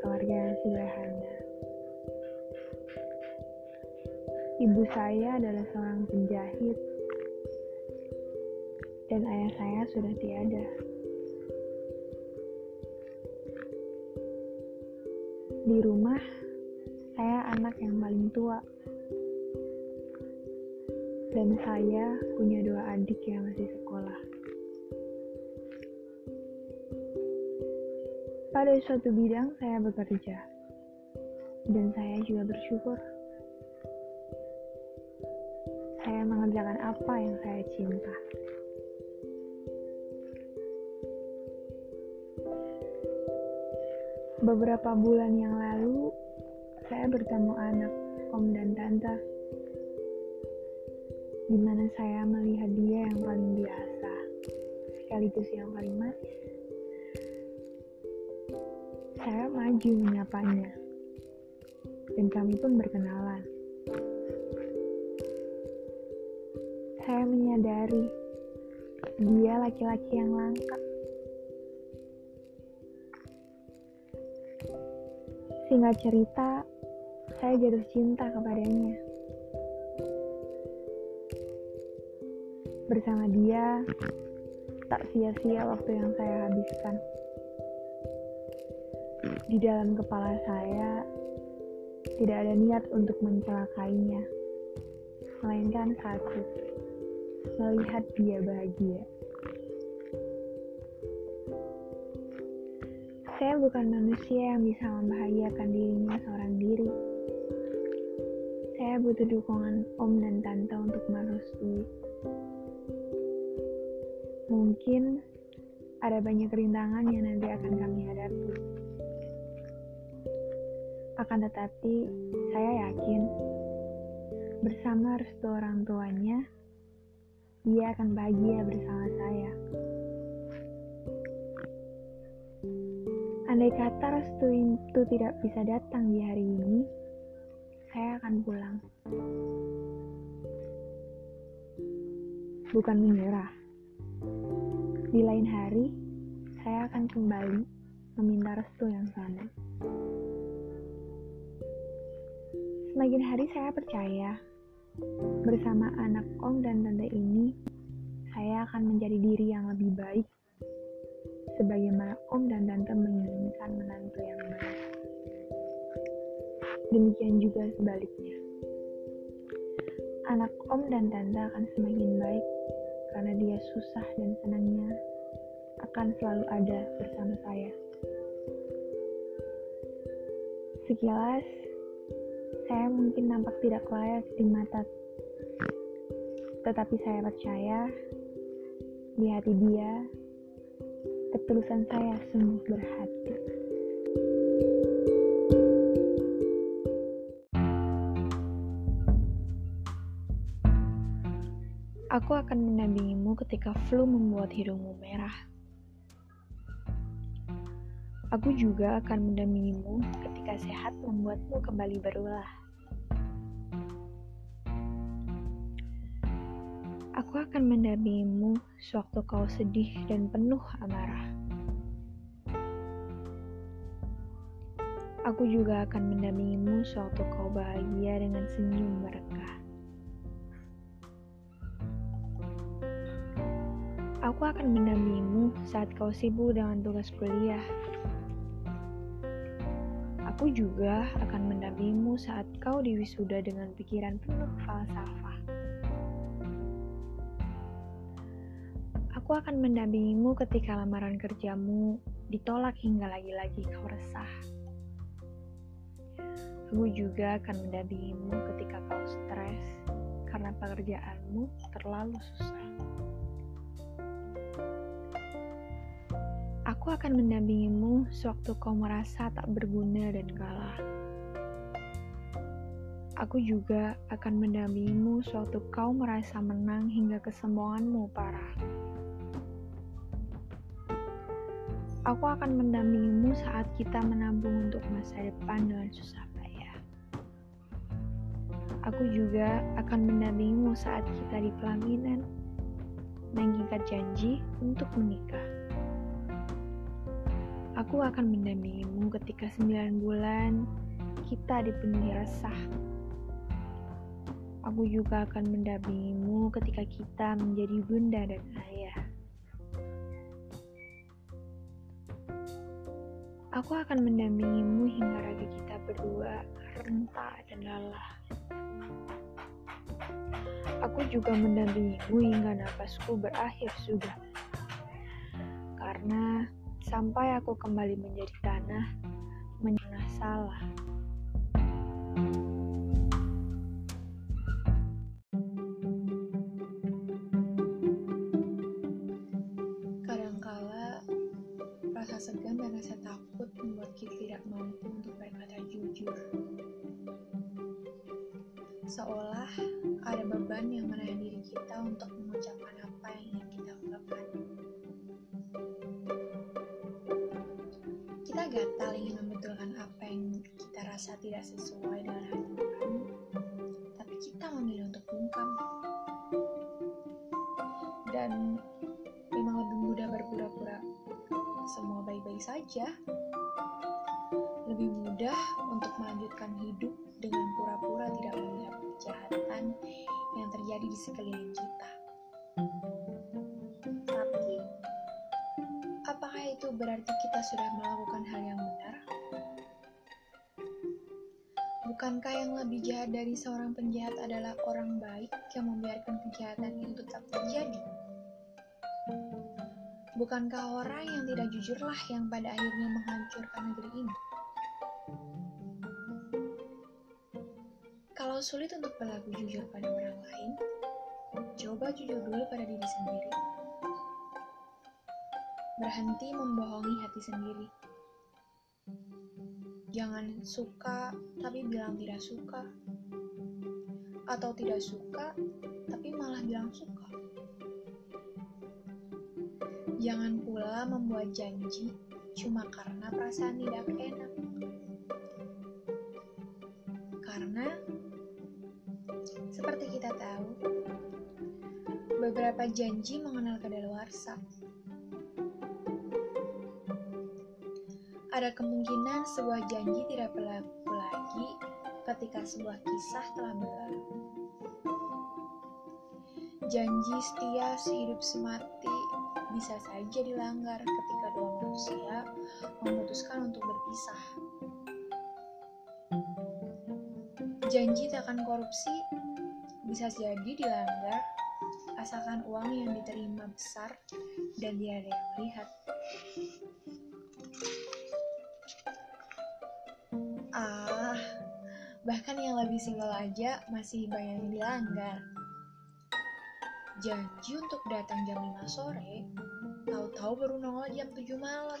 keluarga sederhana. Ibu saya adalah seorang penjahit, dan ayah saya sudah tiada. Di rumah, saya anak yang paling tua, dan saya punya dua adik yang masih sekolah. Pada suatu bidang, saya bekerja, dan saya juga bersyukur. saya mengerjakan apa yang saya cinta. Beberapa bulan yang lalu, saya bertemu anak, om dan tante, di mana saya melihat dia yang paling biasa, sekaligus yang paling manis. Saya maju menyapanya, dan kami pun berkenalan. saya menyadari dia laki-laki yang langka. Singkat cerita, saya jatuh cinta kepadanya. Bersama dia, tak sia-sia waktu yang saya habiskan. Di dalam kepala saya, tidak ada niat untuk mencelakainya, melainkan satu melihat dia bahagia. Saya bukan manusia yang bisa membahagiakan dirinya seorang diri. Saya butuh dukungan om dan tante untuk merestui. Mungkin ada banyak rintangan yang nanti akan kami hadapi. Akan tetapi, saya yakin bersama restu orang tuanya, dia akan bahagia bersama saya. Andai kata restu itu tidak bisa datang di hari ini, saya akan pulang. Bukan menyerah. Di lain hari, saya akan kembali meminta restu yang sama. Semakin hari saya percaya Bersama anak om dan tante ini, saya akan menjadi diri yang lebih baik. Sebagaimana om dan tante menginginkan menantu yang baik. Demikian juga sebaliknya. Anak om dan tante akan semakin baik karena dia susah dan senangnya akan selalu ada bersama saya. Sekilas, saya mungkin nampak tidak layak di mata, tetapi saya percaya di hati dia, ketulusan saya sungguh berhati. Aku akan mendampingimu ketika flu membuat hidungmu merah. Aku juga akan mendampingimu ketika sehat membuatmu kembali berulah. Aku akan mendampingimu sewaktu kau sedih dan penuh amarah. Aku juga akan mendampingimu sewaktu kau bahagia dengan senyum mereka. Aku akan mendampingimu saat kau sibuk dengan tugas kuliah. Aku juga akan mendampingimu saat kau diwisuda dengan pikiran penuh falsafah. Aku akan mendampingimu ketika lamaran kerjamu ditolak hingga lagi-lagi kau resah. Aku juga akan mendampingimu ketika kau stres karena pekerjaanmu terlalu susah. Aku akan mendampingimu sewaktu kau merasa tak berguna dan kalah. Aku juga akan mendampingimu sewaktu kau merasa menang hingga kesombonganmu parah. Aku akan mendampingimu saat kita menabung untuk masa depan dengan susah payah. Aku juga akan mendampingimu saat kita di pelaminan, mengikat janji untuk menikah. Aku akan mendampingimu ketika sembilan bulan kita dipenuhi resah. Aku juga akan mendampingimu ketika kita menjadi bunda dan ayah. Aku akan mendampingimu hingga raga kita berdua rentah dan lelah. Aku juga mendampingimu hingga nafasku berakhir sudah. Karena sampai aku kembali menjadi tanah, menyerah salah. Kadangkala, rasa segan dan rasa takut membuat kita tidak mampu untuk berkata jujur. Seolah ada beban yang menahan diri kita untuk gatal ingin membetulkan apa yang kita rasa tidak sesuai dengan hati nurani, tapi kita memilih untuk bungkam. Dan memang lebih mudah berpura-pura semua baik-baik saja. Lebih mudah untuk melanjutkan hidup dengan pura-pura tidak melihat kejahatan yang terjadi di sekeliling kita. Itu berarti kita sudah melakukan hal yang benar? Bukankah yang lebih jahat dari seorang penjahat adalah orang baik yang membiarkan kejahatan itu tetap terjadi? Bukankah orang yang tidak jujurlah yang pada akhirnya menghancurkan negeri ini? Kalau sulit untuk berlaku jujur pada orang lain, coba jujur dulu pada diri sendiri. Berhenti membohongi hati sendiri. Jangan suka tapi bilang tidak suka. Atau tidak suka tapi malah bilang suka. Jangan pula membuat janji cuma karena perasaan tidak enak. Karena seperti kita tahu, beberapa janji mengenal kadaluarsa. Ada kemungkinan sebuah janji tidak berlaku lagi ketika sebuah kisah telah berlalu. Janji setia sehidup semati bisa saja dilanggar ketika dua manusia memutuskan untuk berpisah. Janji takkan korupsi bisa jadi dilanggar asalkan uang yang diterima besar dan tidak ada yang melihat. Ah, bahkan yang lebih simpel aja masih banyak yang dilanggar. Janji untuk datang jam 5 sore, tahu-tahu baru nongol jam 7 malam.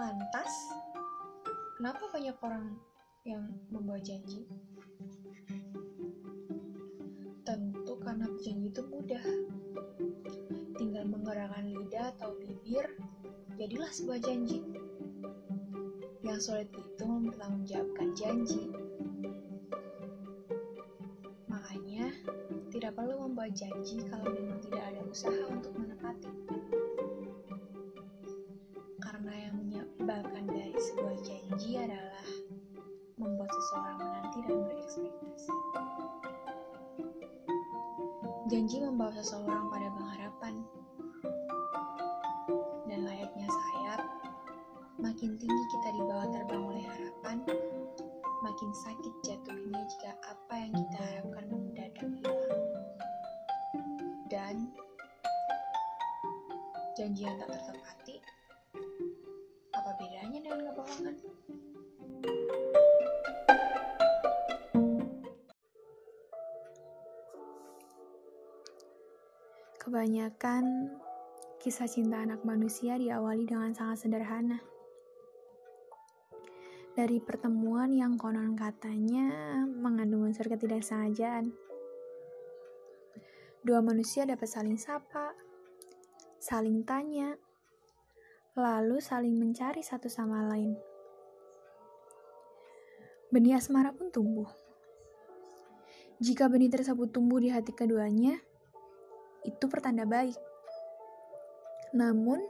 Lantas, kenapa banyak orang yang membuat janji? Tentu karena janji itu mudah. Menggerakkan lidah atau bibir, jadilah sebuah janji. Yang sulit itu mempertanggungjawabkan janji. Makanya, tidak perlu membuat janji kalau memang tidak ada usaha untuk menepati. Karena yang menyebabkan dari sebuah janji adalah membuat seseorang menanti dan berekspektasi. Janji membawa seseorang pada tinggi kita dibawa terbang oleh harapan, makin sakit jatuhnya jika apa yang kita harapkan mendadak hilang. Dan janji yang tak tertepati, apa bedanya dengan kebohongan? Kebanyakan kisah cinta anak manusia diawali dengan sangat sederhana. Dari pertemuan yang konon katanya mengandung unsur ketidaksengajaan. Dua manusia dapat saling sapa, saling tanya, lalu saling mencari satu sama lain. Benih asmara pun tumbuh. Jika benih tersebut tumbuh di hati keduanya, itu pertanda baik. Namun,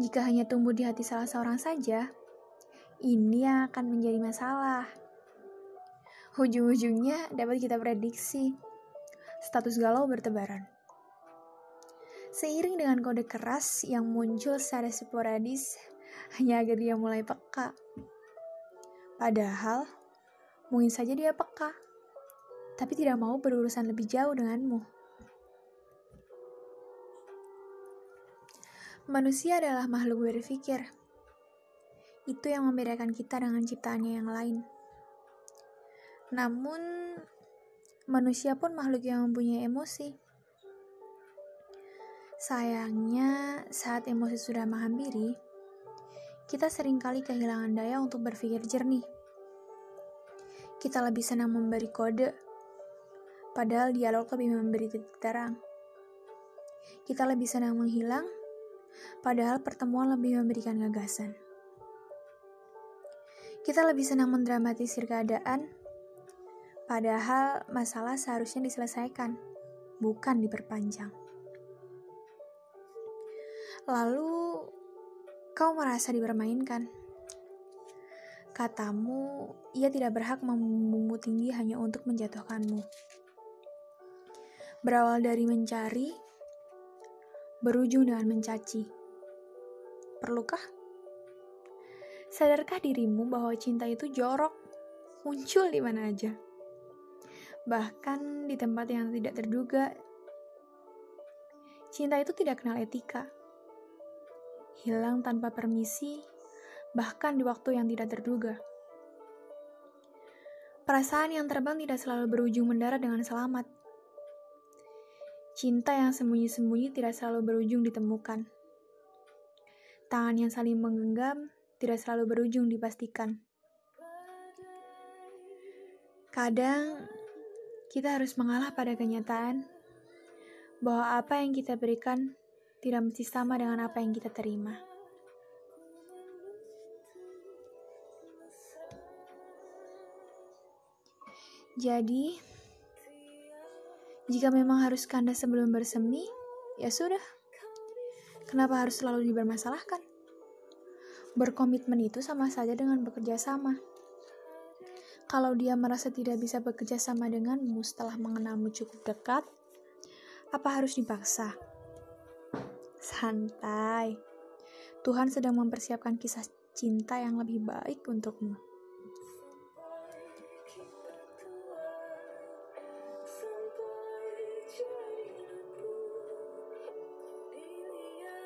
jika hanya tumbuh di hati salah seorang saja, ini yang akan menjadi masalah. Ujung-ujungnya dapat kita prediksi. Status galau bertebaran. Seiring dengan kode keras yang muncul secara sporadis, hanya agar dia mulai peka. Padahal, mungkin saja dia peka, tapi tidak mau berurusan lebih jauh denganmu. Manusia adalah makhluk berpikir. Itu yang membedakan kita dengan ciptaannya yang lain. Namun, manusia pun makhluk yang mempunyai emosi. Sayangnya, saat emosi sudah menghampiri, kita sering kali kehilangan daya untuk berpikir jernih. Kita lebih senang memberi kode, padahal dialog lebih memberi titik terang. Kita lebih senang menghilang, padahal pertemuan lebih memberikan gagasan. Kita lebih senang mendramatisir keadaan, padahal masalah seharusnya diselesaikan, bukan diperpanjang. Lalu, kau merasa dipermainkan. Katamu, ia tidak berhak membumbung tinggi hanya untuk menjatuhkanmu. Berawal dari mencari, berujung dengan mencaci. Perlukah? Sadarkah dirimu bahwa cinta itu jorok, muncul di mana aja? Bahkan di tempat yang tidak terduga. Cinta itu tidak kenal etika. Hilang tanpa permisi, bahkan di waktu yang tidak terduga. Perasaan yang terbang tidak selalu berujung mendarat dengan selamat Cinta yang sembunyi-sembunyi tidak selalu berujung ditemukan. Tangan yang saling menggenggam tidak selalu berujung dipastikan. Kadang kita harus mengalah pada kenyataan bahwa apa yang kita berikan tidak mesti sama dengan apa yang kita terima. Jadi, jika memang harus kandas sebelum bersemi, ya sudah. Kenapa harus selalu dibermasalahkan? Berkomitmen itu sama saja dengan bekerja sama. Kalau dia merasa tidak bisa bekerja sama denganmu setelah mengenalmu cukup dekat, apa harus dipaksa? Santai. Tuhan sedang mempersiapkan kisah cinta yang lebih baik untukmu.